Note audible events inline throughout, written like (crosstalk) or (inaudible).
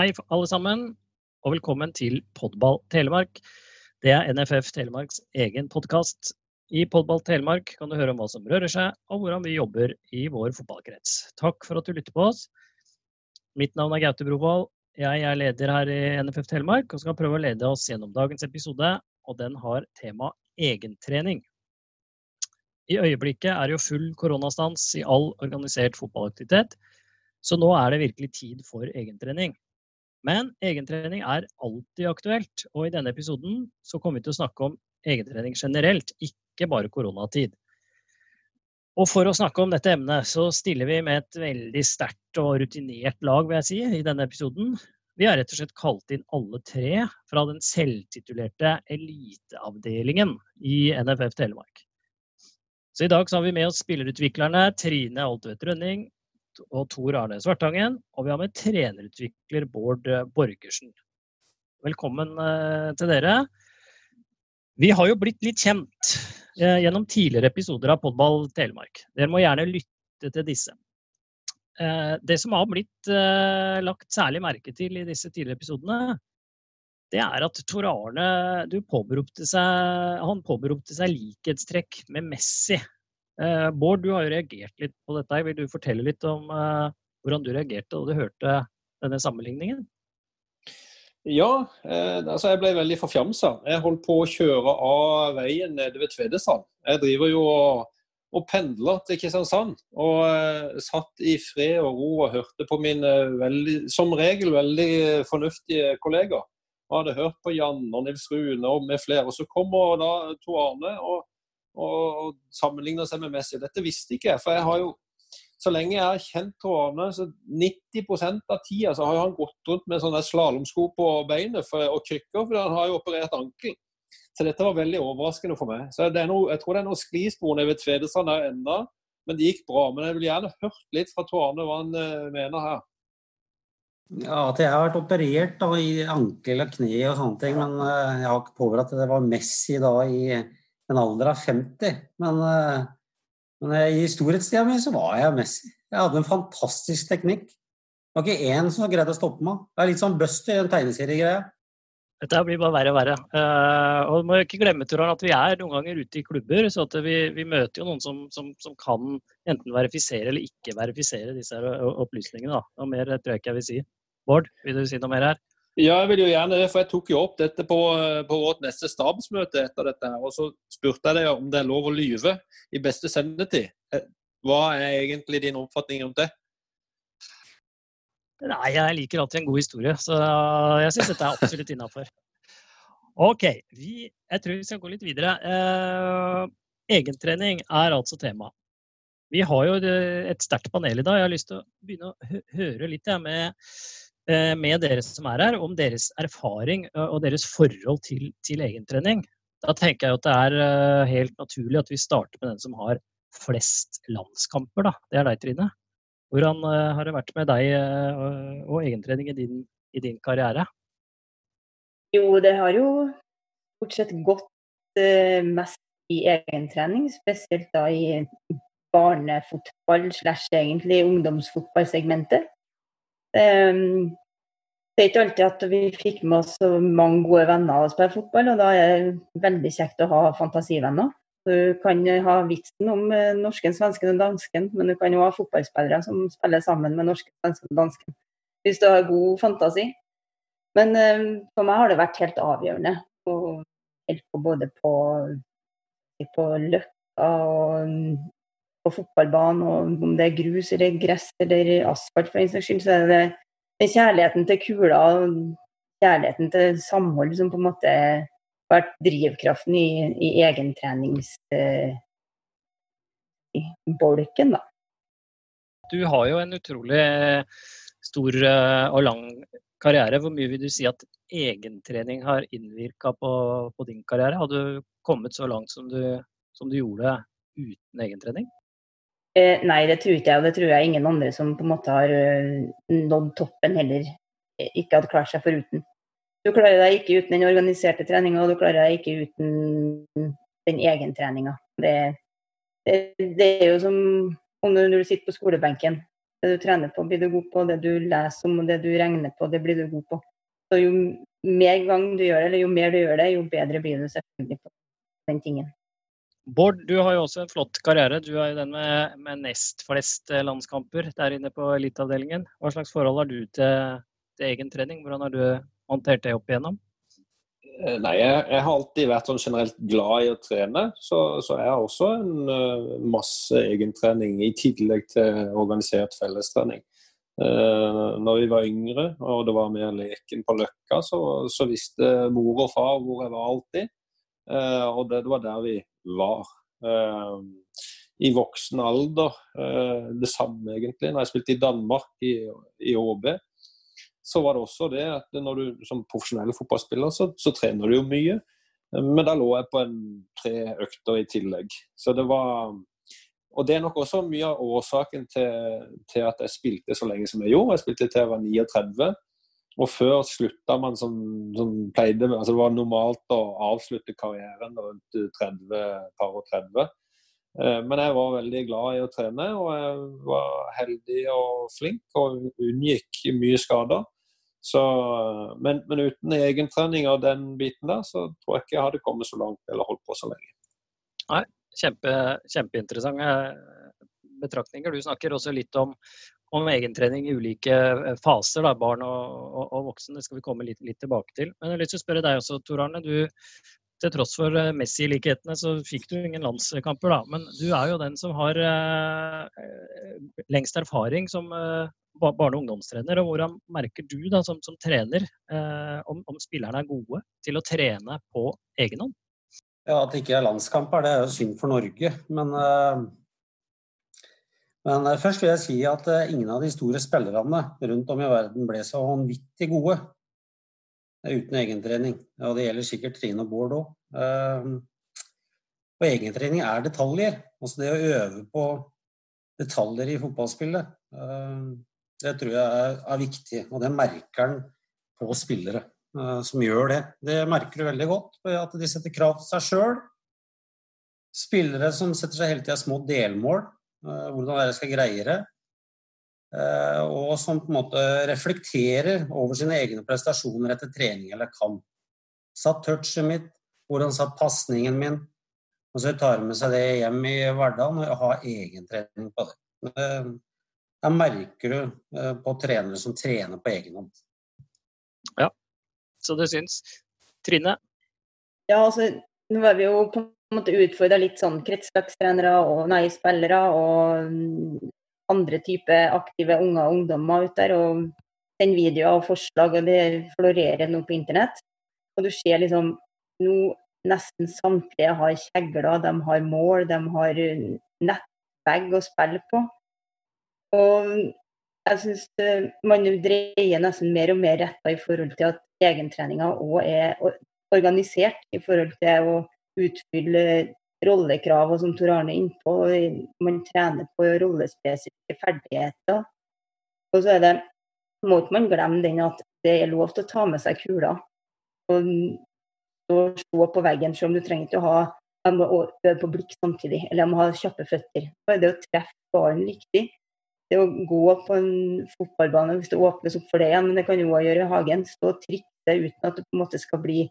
Hei alle sammen, og velkommen til Podball Telemark. Det er NFF Telemarks egen podkast. I Podball Telemark kan du høre om hva som rører seg, og hvordan vi jobber i vår fotballkrets. Takk for at du lytter på oss. Mitt navn er Gaute Brovold. Jeg er leder her i NFF Telemark og skal prøve å lede oss gjennom dagens episode, og den har tema egentrening. I øyeblikket er det jo full koronastans i all organisert fotballaktivitet, så nå er det virkelig tid for egentrening. Men egentrening er alltid aktuelt, og i denne episoden så kommer vi til å snakke om egentrening generelt, ikke bare koronatid. Og for å snakke om dette emnet, så stiller vi med et veldig sterkt og rutinert lag, vil jeg si, i denne episoden. Vi har rett og slett kalt inn alle tre fra den selvtitulerte eliteavdelingen i NFF Telemark. Så i dag så har vi med oss spillerutviklerne Trine Altvedt Rønning og Tor Arne Svartangen. Og vi har med trenerutvikler Bård eh, Borgersen. Velkommen eh, til dere. Vi har jo blitt litt kjent eh, gjennom tidligere episoder av Podball Telemark. Dere må gjerne lytte til disse. Det som har blitt lagt særlig merke til i disse tidligere episodene, det er at Tor Arne påberopte seg, han påberopte seg likhetstrekk med Messi. Eh, Bård, du har jo reagert litt på dette. Vil du fortelle litt om eh, hvordan du reagerte da du hørte denne sammenligningen? Ja, eh, altså jeg ble veldig forfjamsa. Jeg holdt på å kjøre av veien nede ved Tvedestrand. Jeg driver jo og, og pendler til Kristiansand. Og eh, satt i fred og ro og hørte på mine veldig, som regel veldig fornuftige kollegaer. Og hadde hørt på Jan og Nils Rune og med flere. Og så kommer da Tor Arne og og sammenligner seg med Messi. Dette visste ikke jeg. For jeg har jo, så lenge jeg har kjent Tårne, så 90% av tida så har han gått rundt med sånne slalåmsko på beinet for, og krykker, for han har jo operert ankel. Så dette var veldig overraskende for meg. Så noe, Jeg tror det er noen sklispor nede ved Tvedestrand der enda, men det gikk bra. Men jeg vil gjerne hørt litt fra Tårne hva han uh, mener her. Ja, at jeg har vært operert da, i ankel og kne og sånne ting, men uh, jeg har ikke påberedt at det var Messi da i en alder av 50. Men, eh, men i storhetstida mi så var jeg Messi. Jeg hadde en fantastisk teknikk. Det var ikke én som greide å stoppe meg. Det er litt sånn Buster, en tegneseriegreie. Dette blir bare verre og verre. Uh, og må ikke glemme Turan, at vi er noen ganger ute i klubber, så vi, vi, møter jo noen som, som, som, kan enten verifisere eller ikke verifisere disse opplysningene. Da. Noe mer tror jeg ikke jeg vil si. Bård, vil du si noe mer her? Ja, jeg vil jo gjerne det, for jeg tok jo opp dette på, på vårt neste stabsmøte etter dette. her, Og så spurte jeg deg om det er lov å lyve i beste sendetid. Eh, hva er egentlig din oppfatning om det? Nei, jeg liker alltid en god historie, så jeg syns dette er absolutt innafor. OK, vi, jeg tror vi skal gå litt videre. Eh, egentrening er altså tema. Vi har jo et sterkt panel i dag. Jeg har lyst til å begynne å høre litt med Eh, med dere som er her, om deres erfaring eh, og deres forhold til, til egentrening. Da tenker jeg at det er eh, helt naturlig at vi starter med den som har flest landskamper. Da. Det er deg, Trine. Hvordan har det vært med deg og egentrening i din, i din karriere? Jo, det har jo stort sett gått mest i egentrening, spesielt da i barnefotball slash egentlig ungdomsfotballsegmentet. Um, det er ikke alltid at vi fikk med oss mange gode venner å spille fotball, og da er det veldig kjekt å ha fantasivenner. Du kan ha vitsen om eh, norsken, svensken og dansken, men du kan jo ha fotballspillere som spiller sammen med norsken, svensken og dansken. Hvis du har god fantasi. Men um, for meg har det vært helt avgjørende. å hjelpe både på, på løkka og på fotballbanen, og om det er grus eller gress eller asfalt for en saks skyld, så er det, det kjærligheten til kula og kjærligheten til samhold som på en måte har vært drivkraften i, i egentreningsbolken, eh, da. Du har jo en utrolig stor eh, og lang karriere. Hvor mye vil du si at egentrening har innvirka på, på, din karriere? Har du kommet så langt som du, som du gjorde uten egentrening? Eh, nei, det tror ikke jeg, og det tror jeg ingen andre som på en måte har uh, nådd toppen heller eh, ikke hadde klart seg foruten. Du klarer deg ikke uten den organiserte treninga, og du klarer deg ikke uten den egentreninga. Det, det, det, er jo som om når du sitter på skolebenken. Det du trener på, blir du god på. Det du leser om og det du regner på, det blir du god på. Så jo mer gang du gjør det, eller jo mer du gjør det, jo bedre blir du selvfølgelig på den tingen. Bård, du har jo også en flott karriere. Du er jo den med, med nest flest eh, landskamper der inne på eliteavdelingen. Hva slags forhold har du til, til egen trening? Hvordan har du håndtert det opp igjennom? Eh, nei, jeg, jeg, har alltid vært sånn generelt glad i å trene. Så, så jeg har også en uh, masse egentrening i tillegg til organisert fellestrening. Uh, når vi var yngre og det var mer leken på Løkka, så, så visste mor og far hvor jeg var alltid. Uh, og det, var der vi var. Uh, I voksen alder uh, det samme, egentlig. Når jeg spilte i Danmark, i, i ÅB, så var det også det at når du som profesjonell fotballspiller, så, så trener du jo mye. Men da lå jeg på en tre økter i tillegg. Så det var Og det er nok også mye av årsaken til, til at jeg spilte så lenge som jeg gjorde. Jeg spilte til jeg var 39. Og før slutta man som, som pleide altså Det var normalt å avslutte karrieren rundt 30, par og 30. Eh, men jeg var veldig glad i å trene, og jeg var heldig og flink og unngikk mye skader. Så, men, men, uten egentrening av den biten der, så tror jeg ikke jeg hadde kommet så langt eller holdt på så lenge. Nei, kjempe, Kjempeinteressante betraktninger. Du snakker også litt om, om egentrening i ulike eh, faser, da, barn og, og, og voksne. Det skal vi komme litt, litt, tilbake til. Men jeg har lyst til å spørre deg også, Tor Arne. Du, til tross for eh, Messi-likhetene, så fikk du ingen landskamper, da. Men du er jo den som har eh, lengst erfaring som eh, barne- og ungdomstrener. og Hvordan merker du da, som, som trener eh, om, om, spillerne er gode til å trene på egen hånd? Ja, At det ikke er landskamper, det er jo synd for Norge. Men eh, men eh, først vil jeg si at eh, ingen av de store spillerne rundt om i verden ble så vanvittig gode eh, uten egentrening. Og det gjelder sikkert Trine og Bård òg. Og egentrening er detaljer. Altså det å øve på detaljer i fotballspillet, det tror jeg er viktig. Og det merker en på spillere som gjør det. Det merker du veldig godt at de setter krav til seg sjøl. Spillere som setter seg hele tida små delmål hvordan dere skal greie det. Eh, og som på en måte reflekterer over sine egne prestasjoner etter trening eller kamp. Satt touchet mitt, hvordan satt pasningen min? Og så tar med seg det hjem i hverdagen og har egentrening på det. Eh, da merker du på trenere som trener på egen hånd. Ja, så det syns. Trine? Ja, altså, nå var vi jo på en måte utfordra litt sånn kretslagstrenere og nei, spillere og mm, andre type aktive unger og ungdommer ut der. og den videoer og forslag, og det florerer nå på internett. Og du ser liksom nå nesten samtlige har kjegler, de har mål, de har mm, nettbag å spille på. Og jeg syns eh, man dreier nesten mer og mer retta i forhold til at egentreninga òg er organisert i forhold til å utfylle rollekrav, og som Tor Arne er innpå. Man trener på rollespesifikke ferdigheter. Og så er det, må man glemme den at det er lov til å ta med seg kula og stå på veggen, selv om du trenger ikke å ha jeg må øve på blikk samtidig, eller jeg må ha kjappe føtter. Så er det å treffe ballen riktig. Det å gå på en fotballbane, hvis det åpnes opp for det igjen, men det kan du òg gjøre i hagen. Stå og trikse uten at det på en måte skal bli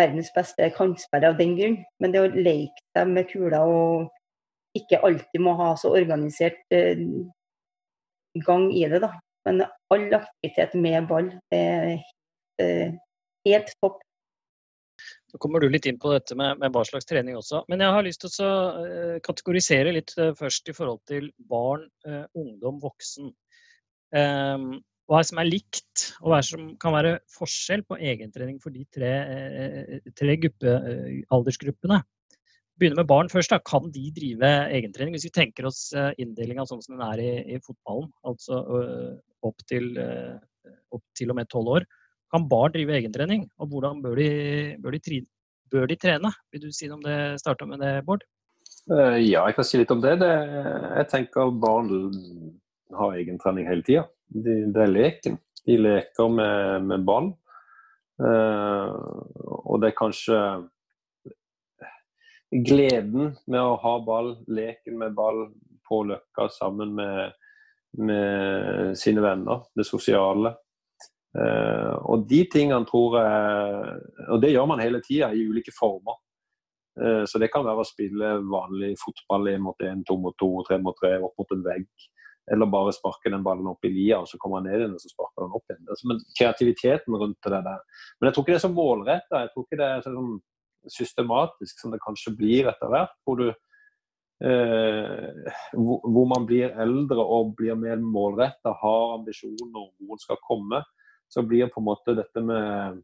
verdens beste kantspiller av den grunn. Men det å leke seg med kula og ikke alltid må ha så organisert eh, gang i det, da. Men all aktivitet med ball er eh, helt topp. Nå kommer du litt inn på dette med, med, hva slags trening også. Men jeg har lyst til å eh, kategorisere litt uh, først i forhold til barn, uh, ungdom, voksen. Um, hva som er likt, og hva som kan være forskjell på egentrening for de tre, eh, tre gruppe, eh, aldersgruppene. Begynner med barn først. Da. Kan de drive egentrening? Hvis vi tenker oss eh, inndelinga sånn som den er i, i fotballen, altså opp til, opp til og med tolv år. Kan barn drive egentrening, og hvordan bør de, bør de, bør de trene? Vil du si noe om det? Starta med det, Bård? Ja, jeg kan si litt om det. det jeg tenker barn har egentrening hele tida de, er leken. De leker med, med ball. Uh, og det er kanskje gleden med å ha ball, leken med ball på Løkka sammen med, med sine venner, det sosiale. Uh, og de tingene tror jeg Og det gjør man hele tida i ulike former. Uh, så det kan være å spille vanlig fotball én mot én, to mot to, tre mot tre, opp mot en vegg. Eller bare sparke den ballen opp i lia, og så kommer han ned igjen og så sparker han opp igjen. Altså, men kreativiteten rundt det der. Men jeg tror ikke det er så målretta. Jeg tror ikke det er sånn systematisk som det kanskje blir etter hvert. Hvor, du, eh, hvor, man blir eldre og blir mer målretta, har ambisjoner om hvor en skal komme så blir på en måte dette med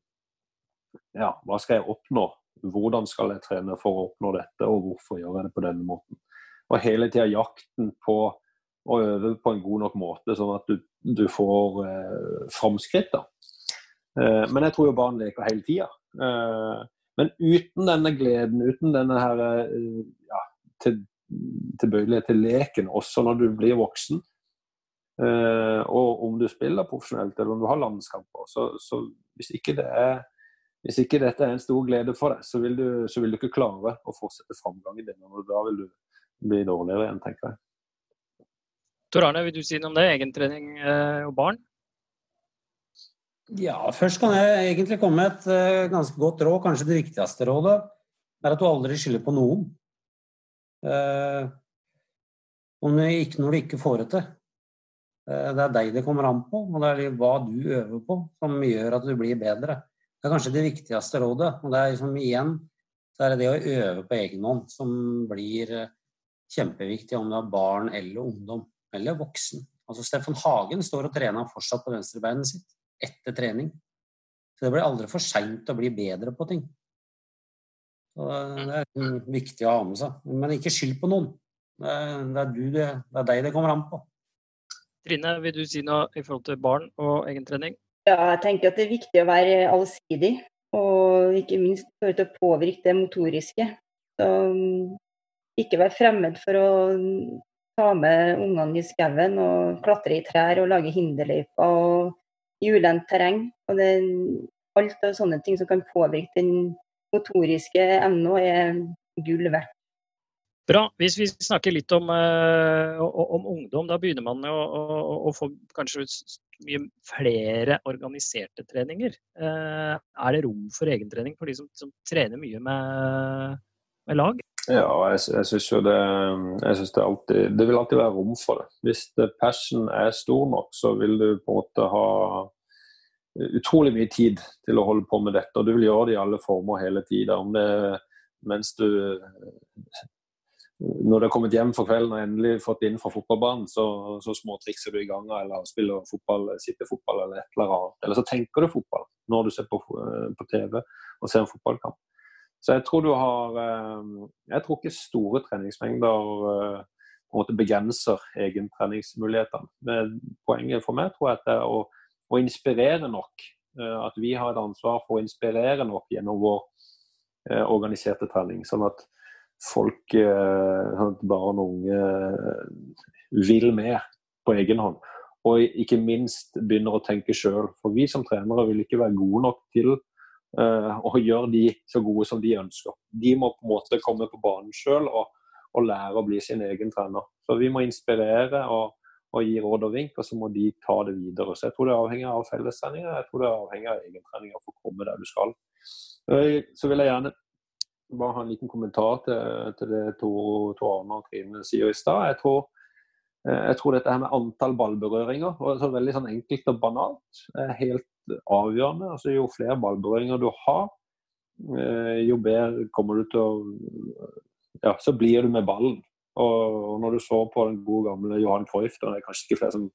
ja, hva skal jeg oppnå? Hvordan skal jeg trene for å oppnå dette, og hvorfor gjør jeg det på denne måten? Og hele tida jakten på å øve på en god nok måte, sånn at du, du får eh, framskritt. da. Eh, men jeg tror jo barn leker hele tida. Eh, men uten denne gleden, uten denne her, eh, ja, til, tilbøyelighet til leken, også når du blir voksen, Uh, og om du spiller profesjonelt eller om du har landskamper. Så, så hvis, ikke det er, hvis, ikke dette er en stor glede for deg, så vil du, så vil du ikke klare å fortsette framgangen din. og Da vil du bli dårligere igjen, tenker jeg. Tor Arne, vil du si noe om det? Egentrening uh, og barn? Ja, først kan jeg egentlig komme med et uh, ganske godt råd. Kanskje det viktigste rådet er at du aldri skylder på noen. om du ikke, når du ikke får det til. Eh, det er deg det kommer an på, og det er hva du øver på som gjør at du blir bedre. Det er kanskje det viktigste rådet. og det er liksom igjen så er det det å øve på egen hånd som blir eh, kjempeviktig om du har barn eller ungdom eller voksen. Altså Steffen Hagen står og trener fortsatt på venstrebeinet sitt etter trening. Så det blir aldri for seint å bli bedre på ting. Så det er viktig å ha med seg. Men ikke skyld på noen. Det er, det er, du, det, det er deg det kommer an på. Trine, vil du si noe i forhold til barn og egentrening? Ja, jeg tenker at det er viktig å være allsidig, og ikke minst for å påvirke det motoriske. Så mm, ikke være fremmed for å ta med ungene i skauen og klatre i trær og lage hinderløyper og i ulendt terreng. Og det, alt av sånne ting som kan påvirke den motoriske evnen, er gull verdt. Bra. Hvis vi snakker litt om, uh, om ungdom, da begynner man å, å, å, få kanskje mye flere organiserte treninger. Uh, er det rom for egentrening for de som, som trener mye med, med lag? Ja, jeg, jeg syns jo det jeg synes det, alltid, det vil alltid være rom for det. Hvis det passion er stor nok, så vil du på en måte ha utrolig mye tid til å holde på med dette. Og du vil gjøre det i alle former hele tida. Om det mens du når du har kommet hjem for kvelden og endelig fått inn fra fotballbanen, så, så småtrikser du i ganga eller spiller fotball, sitter fotball eller et eller annet. Eller så tenker du fotball når du ser på, på TV og ser en fotballkamp. Så jeg tror du har eh, Jeg tror ikke store treningsmengder eh, på en måte begrenser egentreningsmulighetene. Poenget for meg tror jeg at det er å, å inspirere nok. At vi har et ansvar for å inspirere nok gjennom vår organiserte trening. sånn at folk, eh, barn og unge, eh, vil mer på egen hånd. Og ikke minst begynner å tenke sjøl. For vi som trenere vil ikke være gode nok til uh, gjør gjøre de så gode som de ønsker. De må på en måte komme på banen sjøl og, og, lære å bli sin egen trener. Så vi må inspirere og, og gi råd og vink, og så må de ta det videre. Så jeg tror det er avhengig av fellestreninger, jeg tror det er avhengig av egentreninger for å komme der du skal. Så vil jeg gjerne bare ha en liten kommentar til, til det Tor Arne og Trine sier i stad. Jeg, eh, jeg, tror dette her med antall ballberøringer, og så veldig sånn enkelt og banalt, er helt avgjørende. Altså, jo flere ballberøringer du har, eh, jo bedre kommer du til å Ja, så blir du med ballen. Og når du så på den gode gamle Johan Cruyff det er kanskje ikke flere som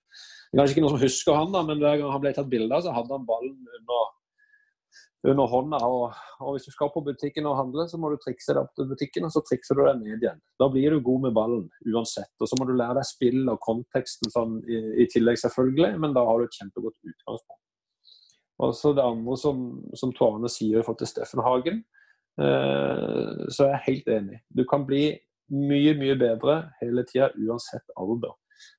kanskje ikke noen som husker han da, men hver gang han ble tatt bilde av, så hadde han ballen under under hånda. Og, og, hvis du skal på butikken og handle, så må du trikse deg opp til butikken, og så trikser du deg ned igjen. Da blir du god med ballen uansett. Og så må du lære deg spill og konteksten sånn i, i, tillegg, selvfølgelig, men da har du et kjempegodt utgangspunkt. Og så det andre som, som Tårne sier i forhold til Steffen Hagen, eh, så er jeg helt enig. Du kan bli mye, mye bedre hele tida uansett alder.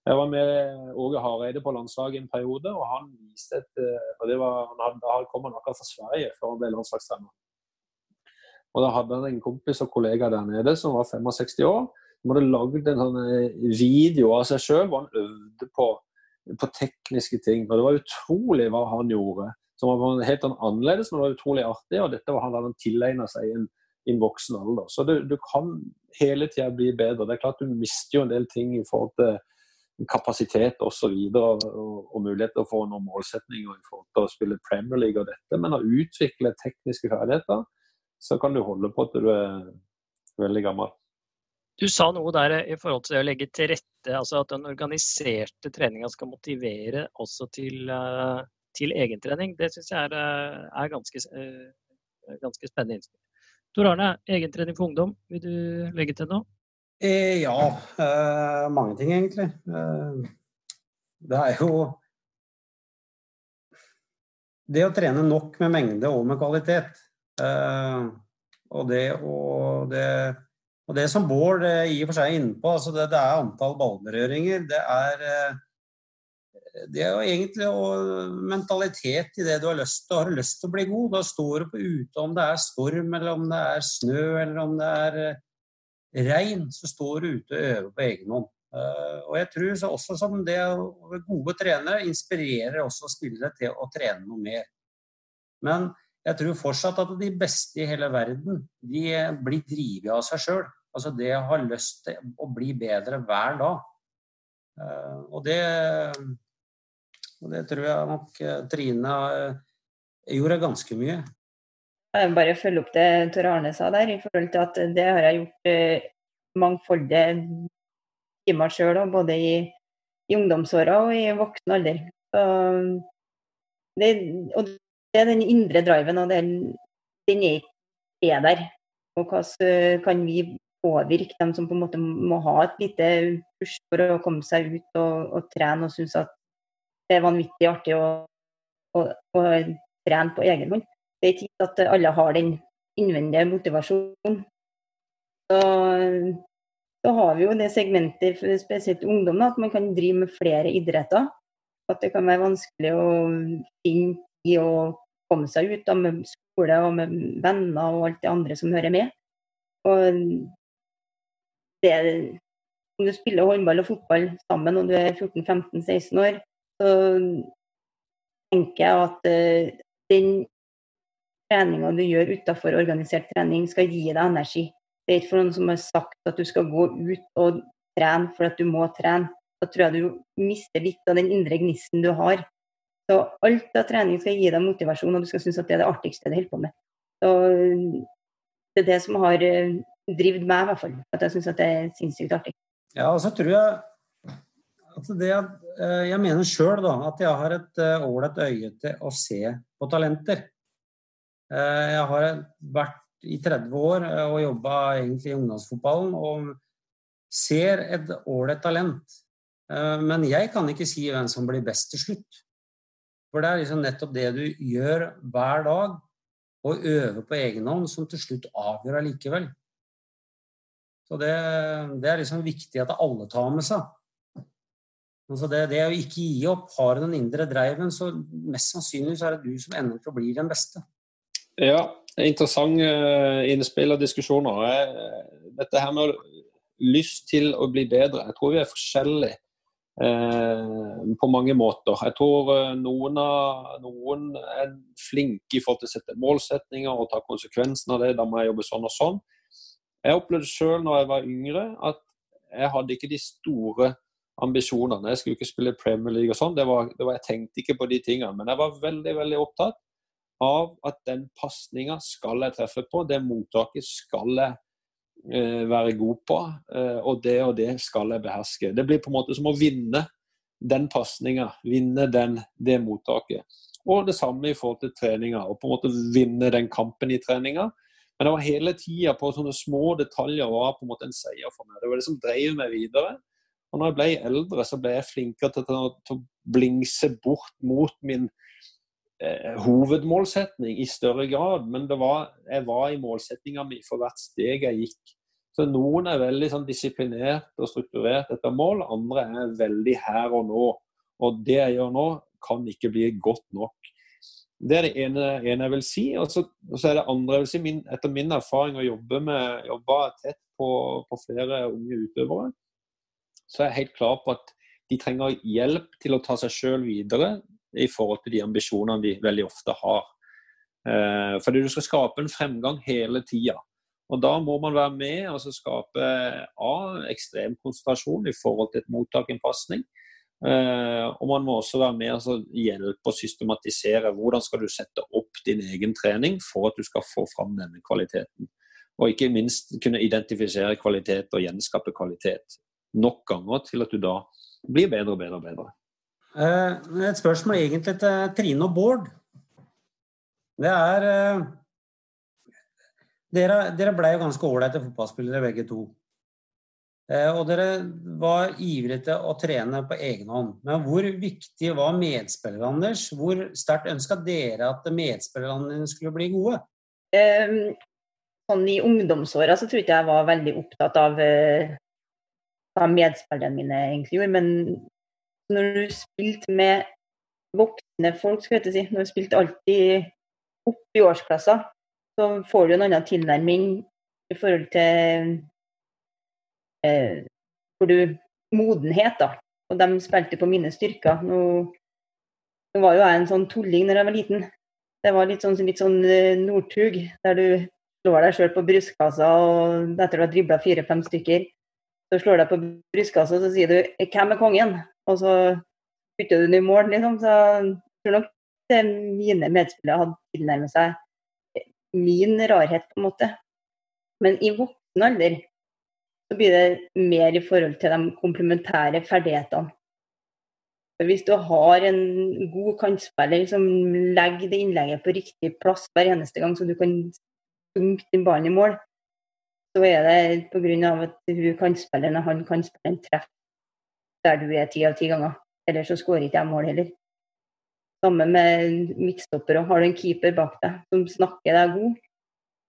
Jeg var med Åge Hareide på landslaget en periode, og han viste et eh, og det var, Da kom han akkurat fra Sverige før han ble landslagstrener. Og da hadde han en kompis og kollega der nede som var 65 år. Han hadde lagd en sånn eh, video av seg sjøl hvor han øvde på, på, tekniske ting. Og det var utrolig hva han gjorde. Som var helt annerledes, men det var utrolig artig. Og dette var han hadde tilegna seg i en, en, voksen alder. Så du, du kan hele tida bli bedre. Det er klart du mister jo en del ting i forhold til kapasitet osv. Og, og, og muligheter for å nå målsetninger i forhold til å spille Premier League og dette. Men å utvikle tekniske ferdigheter, så kan du holde på til du er veldig gammel. Du sa noe der i forhold til det å legge til rette, altså at den organiserte treninga skal motivere også til, eh, til egentrening. Det syns jeg er, eh, er ganske, eh, ganske, spennende innspill. Tor Arne, egentrening for ungdom, vil du legge til noe? Eh, ja, eh, mange ting egentlig. Eh, det er jo Det å trene nok med mengde og med kvalitet. og det å det, og det som Bård i og for seg er inne på, altså det, det er antall ballberøringer. Det er det er jo egentlig mentalitet i det du har lyst til. Har du lyst til å bli god, da står du på ute om det er storm, eller om det er snø, eller om det er regn, så står du ute og øver på egen hånd. Uh, og jeg tror så også som det gode trenere inspirerer også spillere til å trene noe mer. Men jeg tror fortsatt at de beste i hele verden de blir drevet av seg sjøl. Altså det å ha lyst til å bli bedre hver dag. Uh, og, det, og det tror jeg nok eh, Trine gjorde ganske mye. Jeg vil bare følge opp det Tor Arne sa der, i forhold til at det har jeg gjort uh, mangfoldige timer sjøl, både i, i ungdomsåra og i voksen alder. Det, og det er den indre driven, og den, den er der. Og hvordan kan vi påvirke dem som på en måte må ha et lite push for å komme seg ut og, og trene og synes at det er vanvittig artig å, å, å trene på egen hånd det er ikke at alle har den innvendige motivasjonen. Så, så, har vi jo det segmentet, spesielt ungdom, at man kan drive med flere idretter. At det kan være vanskelig å finne i å komme seg ut da, med skole og med venner og alt det andre som hører med. Og det, om du spiller håndball og fotball sammen og du er 14-15-16 år, så tenker jeg at uh, den treninga du gjør utenfor organisert trening, skal gi deg energi. Det er ikke for noen som har sagt at du skal gå ut og trene for at du må trene. Da tror jeg du mister litt av den indre gnisten du har. Så alt av trening skal gi deg motivasjon, og du skal synes at det er det artigste du holder på med. Så det er det som har eh, drevet meg, i hvert fall. At jeg syns det er sinnssykt artig. Ja, og så tror jeg at det eh, Jeg mener sjøl at jeg har et eh, ålreit øye til å se på talenter. Eh, jeg har vært i 30 år og jobba i ungdomsfotballen og ser et ålreit talent. Men jeg kan ikke si hvem som blir best til slutt. For det er liksom nettopp det du gjør hver dag, og øver på egen hånd, som til slutt avgjør allikevel. Så det, det, er liksom viktig at alle tar med seg. Altså det, det, å ikke gi opp. Har du den indre driven, så mest sannsynlig så er det du som ender til å bli den beste. Ja, interessante eh, innspill og diskusjoner. Dette her med lyst til å bli bedre. Jeg tror vi er forskjellige eh, på mange måter. Jeg tror eh, noen, av, noen, er flinke i forhold til å sette målsetninger og ta konsekvensen av det. Da må jeg jobbe sånn og sånn. Jeg opplevde sjøl når jeg var yngre at jeg hadde ikke de store ambisjonene. Jeg skulle ikke spille Premier League og sånn. det var Jeg tenkte ikke på de tingene. Men jeg var veldig, veldig opptatt av at den pasninga skal jeg treffe på, det mottaket skal jeg eh, være god på, eh, og det og det skal jeg beherske. Det blir på en måte som å vinne den pasninga, vinne den, det mottaket. Og det samme i forhold til treninga, og på en måte vinne den kampen i treninga. Men det var hele tida på sånne små detaljer var på en måte en seier for meg. Det var det som drev meg videre. Og når jeg ble eldre, så ble jeg flinkere til å, til å blingse bort mot min eh, hovedmålsetning i større grad, men var, jeg var i målsettinga mi for hvert steg jeg gikk. Så Noen er veldig sånn, disiplinert og strukturert etter mål, andre er veldig her og nå. Og det jeg gjør nå, kan ikke bli godt nok. Det er det ene, ene jeg vil si. Og så, og så er det andre jeg vil si, min, etter min erfaring å jobbe med, jobbe tett på, på, flere unge utøvere, så er jeg helt klar på at de trenger hjelp til å ta seg sjøl videre i forhold til de ambisjonene de veldig ofte har. Eh, fordi du skal skape en fremgang hele tida. Og Da må man være med og skape A, ekstrem konsentrasjon i forhold til et mottak og en pasning. Eh, og man må også være med og hjelpe å systematisere hvordan skal du sette opp din egen trening for at du skal få fram denne kvaliteten. Og ikke minst kunne identifisere kvalitet og gjenskape kvalitet nok ganger til at du da blir bedre og bedre og bedre. Eh, et spørsmål egentlig til Trine og Bård. Det er eh, Dere, dere ble jo ganske ålreite fotballspillere begge to. Eh, og dere var ivrige til å trene på egen hånd. Men hvor viktig var medspillerne deres? Hvor sterkt ønska dere at medspillerne dine skulle bli gode? Um, sånn I ungdomsåra så tror ikke jeg var veldig opptatt av uh, hva medspillerne mine egentlig gjorde. Men når du spilte med voksne folk, skal jeg si, når du spilte alltid opp i årsklasser, så får du en annen tilnærming i forhold til eh, hvor du modenhet, da. Og de spilte på mine styrker. Nå, nå var jo jeg en sånn tulling når jeg var liten. Det var litt sånn, litt sånn eh, Northug, der du slår deg sjøl på brystkassa og etter du har dribla fire-fem stykker, så slår du deg på brystkassa og så sier du 'Hvem er kongen?' Og så putter du den i mål, liksom. Så jeg tror nok det mine medspillere hadde tilnærmet seg min rarhet, på en måte. Men i voksen alder så blir det mer i forhold til de komplementære ferdighetene. For hvis du har en god kantspiller som legger det innlegget på riktig plass hver eneste gang, så du kan dunke din ballen i mål, så er det pga. at hun kan spille når han kan spille en treff der du er ti av ti ganger. Ellers så skårer ikke jeg mål heller. Samme med midtstoppere. Har du en keeper bak deg som snakker deg god,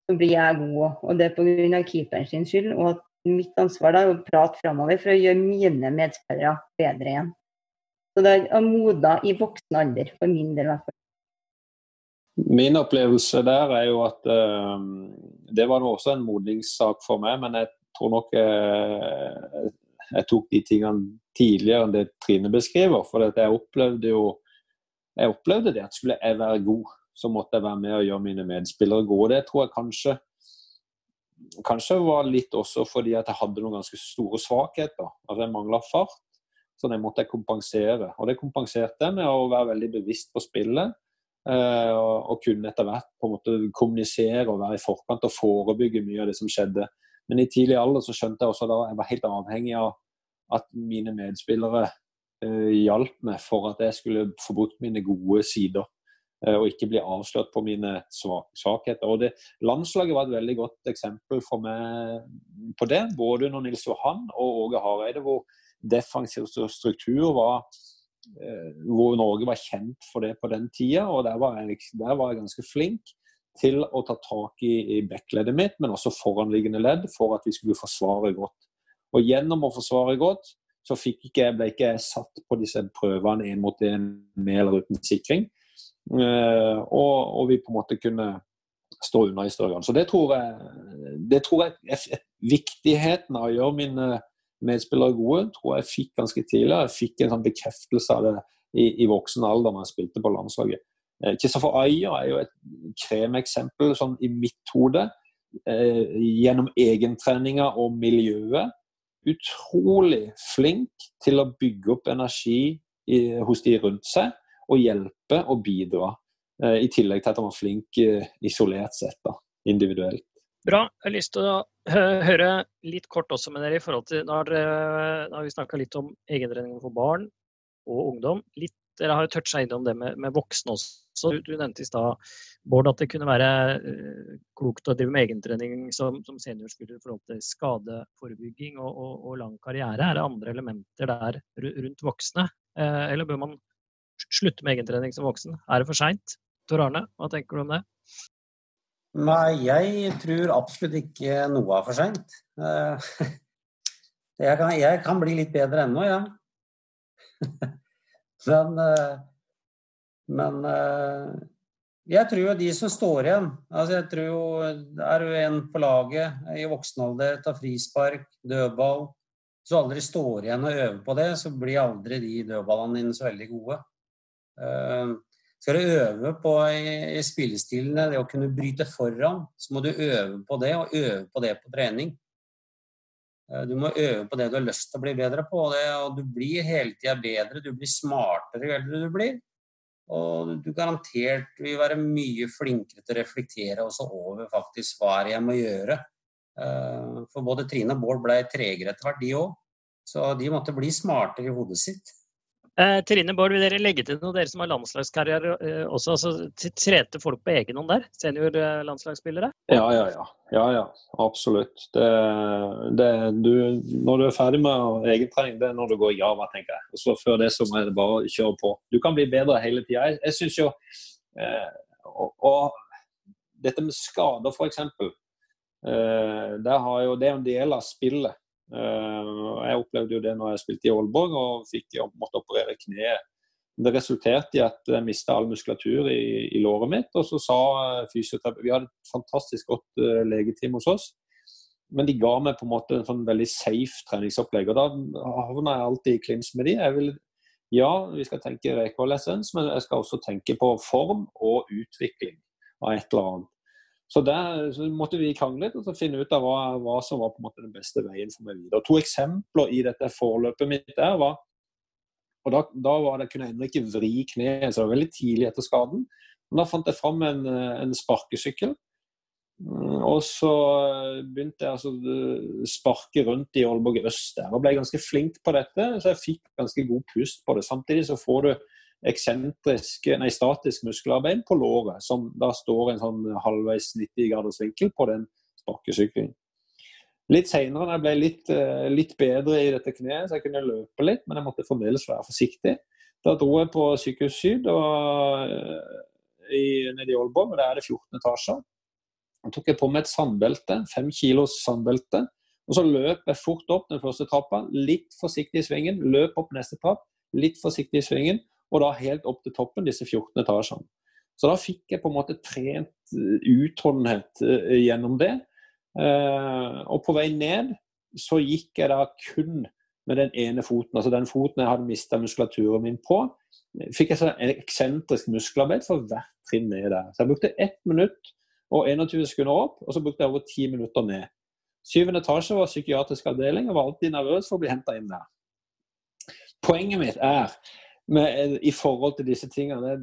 så blir jeg god òg. Og det er pga. keeperen sin skyld, og mitt ansvar da, å prate framover for å gjøre mine medspillere bedre igjen. Så det har modna i voksen alder, for min del i hvert fall. Min opplevelse der er jo at uh, det var også en modningssak for meg, men jeg tror nok uh, jeg tok de tingene tidligere enn det Trine beskriver. For jeg opplevde jo jeg opplevde det at skulle jeg være god, så måtte jeg være med og gjøre mine medspillere gode. Det tror jeg kanskje Kanskje var litt også fordi at jeg hadde noen ganske store svakheter. Altså Jeg mangla fart, så det måtte jeg kompensere. Og det kompenserte jeg med å være veldig bevisst på spillet. Eh, og kunne etter hvert på en måte kommunisere og være i forkant og forebygge mye av det som skjedde. Men i tidlig alder så skjønte jeg også da jeg var helt avhengig av at mine medspillere eh, hjalp meg for at jeg skulle få brukt mine gode sider. Eh, og ikke bli avslørt på mine svakheter. Og det, Landslaget var et veldig godt eksempel for meg på det. Både under Nils Johan og Åge Hareide, hvor defensiv struktur var hvor Norge var kjent for det på den tida. og Der var jeg, der var jeg ganske flink til å ta tak i, i backleddet mitt, men også foranliggende ledd, for at vi skulle forsvare godt. Og Gjennom å forsvare godt så ikke, ble ikke jeg satt på disse prøvene én mot én med eller uten sikring. Uh, og, og, vi på en måte kunne stå unna i større grad. Så det tror jeg, det tror jeg er viktigheten av å gjøre mine medspillere gode, tror jeg fikk ganske tidlig. Jeg fikk en sånn bekreftelse av det i, i voksen alder når jeg spilte på landslaget. Eh, Kristoffer Ayer er jo et kremeksempel sånn i mitt hode. Eh, gjennom egentreninga og miljøet. Utrolig flink til å bygge opp energi i, hos de rundt seg og hjelpe og bidra. Eh, I tillegg til at han var flink eh, isolert sett, da, individuelt. Bra. Jeg har lyst til å høre litt kort også med dere i forhold til Nå har, vi snakka litt om egentrening for barn og ungdom. Litt, dere har jo toucha innom det med, med voksne også. Du, nevnte i stad Bård, at det kunne være uh, klokt å drive med egentrening som, som seniorskulder i forhold til skadeforebygging og, og, og, lang karriere. Er det andre elementer der rundt voksne, uh, eller bør man slutte med egentrening som voksen? Er det for seint? Tor Arne, hva tenker du om det? Nei, jeg tror absolutt ikke noe er for seint. Eh, (laughs) jeg, jeg, kan bli litt bedre ennå, ja. (laughs) Men, eh, men eh, Jeg tror jo de som står igjen altså jeg tror jo Er du en på laget i voksen alder, tar frispark, dødball du aldri står igjen og øver på det, så blir aldri de dødballene dine så veldig gode. Skal du øve på i, spillestilene, det å kunne bryte foran, så må du øve på det, og øve på det på trening. Uh, du må øve på det du har lyst til å bli bedre på, og, det, og du blir hele tida bedre, du blir smartere jo eldre du blir. Og du garantert vil være mye flinkere til å reflektere også over faktisk hva jeg må gjøre. Eh, for både Trine og Bård ble tregere etter hvert, de òg. Så de måtte bli smartere i hodet sitt. Eh, Trine Bård, vil dere legge til noe, dere som har landslagskarriere eh, også? altså Trente folk på egen hånd der? Seniorlandslagsspillere? Ja, ja, ja. ja, ja absolutt. Det, det, du, når du er ferdig med egentrening, det er når du går Java, tenker jeg. Og så Før det så må det bare kjøre på. Du kan bli bedre hele tida. Jeg, jeg syns jo eh, og, og, dette med skader, f.eks. Eh, det er jo en del av spillet. Eh, jeg opplevde jo det når jeg spilte i Aalborg og fikk måtte operere kneet. Det resulterte i at jeg mista all muskulatur i, i, låret mitt. Og så sa fysioterapeut Vi hadde et fantastisk godt uh, legeteam hos oss. Men de ga meg på en måte en sånn veldig safe treningsopplegg. Og da havna jeg alltid i klins med de. Jeg vil, ja, vi skal tenke rekonvalesens, men jeg skal også tenke på form og utvikling av et eller annet. Så der så måtte vi krangle litt og finne ut av hva, hva, som var på en måte den beste veien for meg videre. To eksempler i dette forløpet mitt der var og Da, da var det, kunne jeg ennå ikke vri kneet, så det var veldig tidlig etter skaden. Men da fant jeg fram en, en sparkesykkel. Mm, og så begynte jeg altså sparke rundt i Aalborg øst der, og ble ganske flink på dette. Så jeg fikk ganske god pust på det. Samtidig så får du eksentrisk, nei, statisk muskelarbeid på låret, som da står en sånn halvveis 90 graders vinkel på den sparkesykkelen. Litt seinere, da jeg ble litt, eh, litt, bedre i dette kneet, så jeg kunne løpe litt, men jeg måtte fremdeles være forsiktig. Da dro jeg på Sykehus Syd og, eh, i, nede i Aalborg, og der er det 14 etasjer. Da tok jeg på meg et sandbelte, fem kilos sandbelte. Og så løp jeg fort opp den første trappa, litt forsiktig i svingen. Løp opp neste trapp, litt forsiktig i svingen og da helt opp til toppen, disse 14 etasjene. Så da fikk jeg på en måte trent eh, utholdenhet uh, gjennom det. Uh, og på vei ned så gikk jeg da kun med den ene foten, altså den foten jeg hadde mista muskulaturen min på. Fikk jeg sånn eksentrisk muskelarbeid for hvert trinn ned der. Så jeg brukte 1 minutt og 21 sekunder opp, og så brukte jeg over 10 minutter ned. Syvende etasje var psykiatrisk avdeling og var alltid nervøs for å bli henta inn der. Poenget mitt er med, i forhold til disse tingene.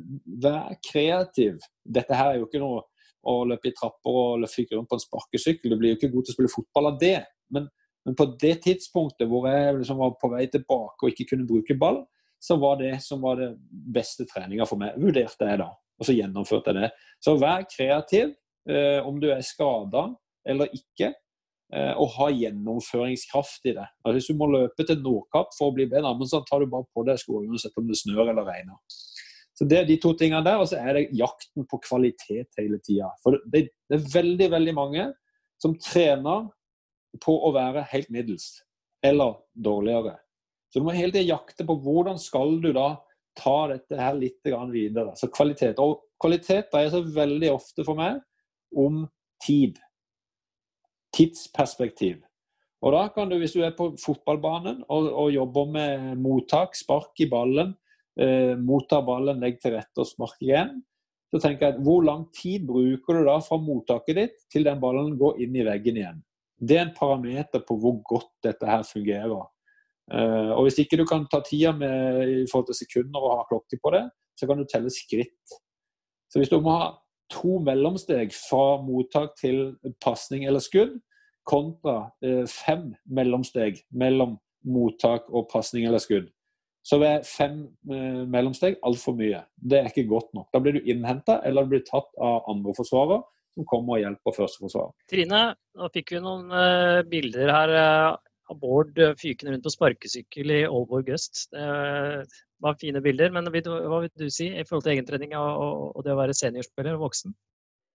Vær kreativ. Dette her er jo ikke noe å løpe i trapper og fyke rundt på en sparkesykkel. Du blir jo ikke god til å spille fotball av det. Men, men på det tidspunktet hvor jeg liksom var på vei tilbake og ikke kunne bruke ball, så var det som var det beste treninga for meg, vurderte jeg da. Og så gjennomførte jeg det. Så vær kreativ. Eh, om du er skada eller ikke, Eh, og ha gjennomføringskraft i det. Altså, hvis du må løpe til Nordkapp for å bli bedre, men så tar du bare på deg skoene uansett om det snør eller regner. Så Det er de to tingene der, og så er det jakten på kvalitet hele tida. For det, det, er veldig, veldig mange som trener på å være helt middels eller dårligere. Så du må hele tida jakte på hvordan skal du da ta dette her litt videre. Så kvalitet. Og kvalitet dreier seg veldig ofte for meg om tid tidsperspektiv. Og da kan du, Hvis du er på fotballbanen og, og jobber med mottak, spark i ballen, eh, mottar ballen, legg til rette og spark igjen, så tenker jeg hvor lang tid bruker du da fra mottaket ditt til den ballen går inn i veggen igjen. Det er en parameter på hvor godt dette her fungerer. Eh, og Hvis ikke du kan ta tida med, i forhold til sekunder og ha klokke på det, så kan du telle skritt. Så hvis du må ha to mellomsteg fra mottak til pasning eller skudd, kontra eh, fem mellomsteg mellom mottak og pasning eller skudd. Så ved fem eh, mellomsteg altfor mye. Det er ikke godt nok. Da blir du innhenta eller blir tatt av andre forsvarer som kommer og hjelper førsteforsvarer. Trine, nå fikk vi noen uh, bilder her Bård uh, fykende rundt på sparkesykkel i Aalborg øst. Det var fine bilder, men hva vil du si i forhold til egentrening og, det å være seniorspiller og voksen?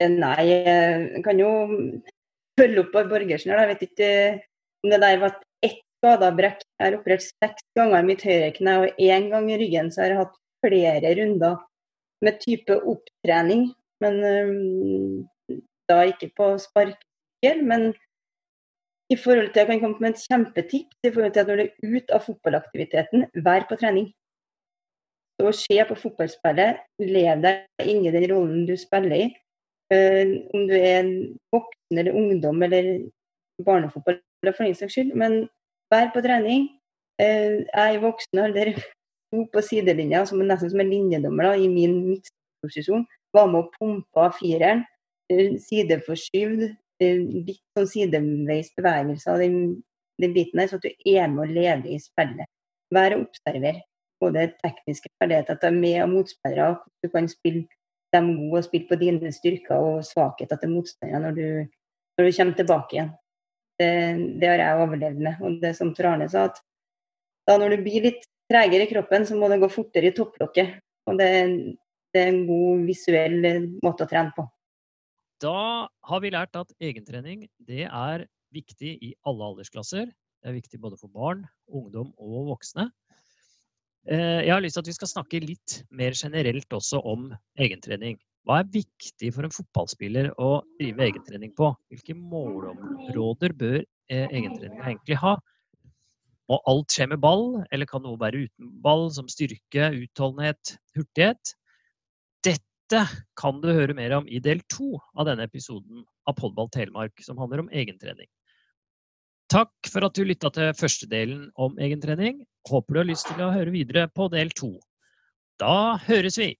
Nei, jeg kan jo følge opp på Borgersen. Jeg vet ikke om det der var ett skadabrekk. Jeg har operert seks ganger i mitt høyre kne, og én gang i ryggen så har jeg hatt flere runder med type opptrening Men da ikke på sparkesykkel. Men i forhold til, jeg kan komme med et kjempetips i forhold til at når du er ute av fotballaktiviteten, vær på trening. Så se på fotballspillet, lev deg i den rollen du spiller i. Uh, om du er en voksen eller ungdom eller barnefotball for den saks skyld. Men vær på trening. Uh, jeg er voksen alder (laughs) sto på sidelinja som nesten som en linjedommer da, i min midtposisjon. Var med og pumpa fireren. Uh, sideforskyvd. Litt sånn sideveis bevegelse av den, den biten der, så at du er med og lever i spillet. Vær og observer både tekniske ferdigheter til med- og motspillere. Du kan spille dem gode og spille på dine styrker og svakheter til motstandere når når du kommer tilbake igjen. Det, det, har jeg overlevd med. Og det som Trane sa, at da når du blir litt tregere i kroppen, så må det gå fortere i topplokket. Og det, det er en god visuell måte å trene på. Da har vi lært at egentrening det er viktig i alle aldersklasser. Det er viktig både for barn, ungdom og voksne. Eh, jeg har lyst til at vi skal snakke litt mer generelt også om egentrening. Hva er viktig for en fotballspiller å drive egentrening på? Hvilke målområder bør eh, egentreninga egentlig ha? Må alt skje med ball, eller kan noe være uten ball, som styrke, utholdenhet, hurtighet? Dette kan du høre mer om i del to av denne episoden av Podball Telemark, som handler om egentrening. Takk for at du lytta til første delen om egentrening. Håper du har lyst til å høre videre på del to. Da høres vi!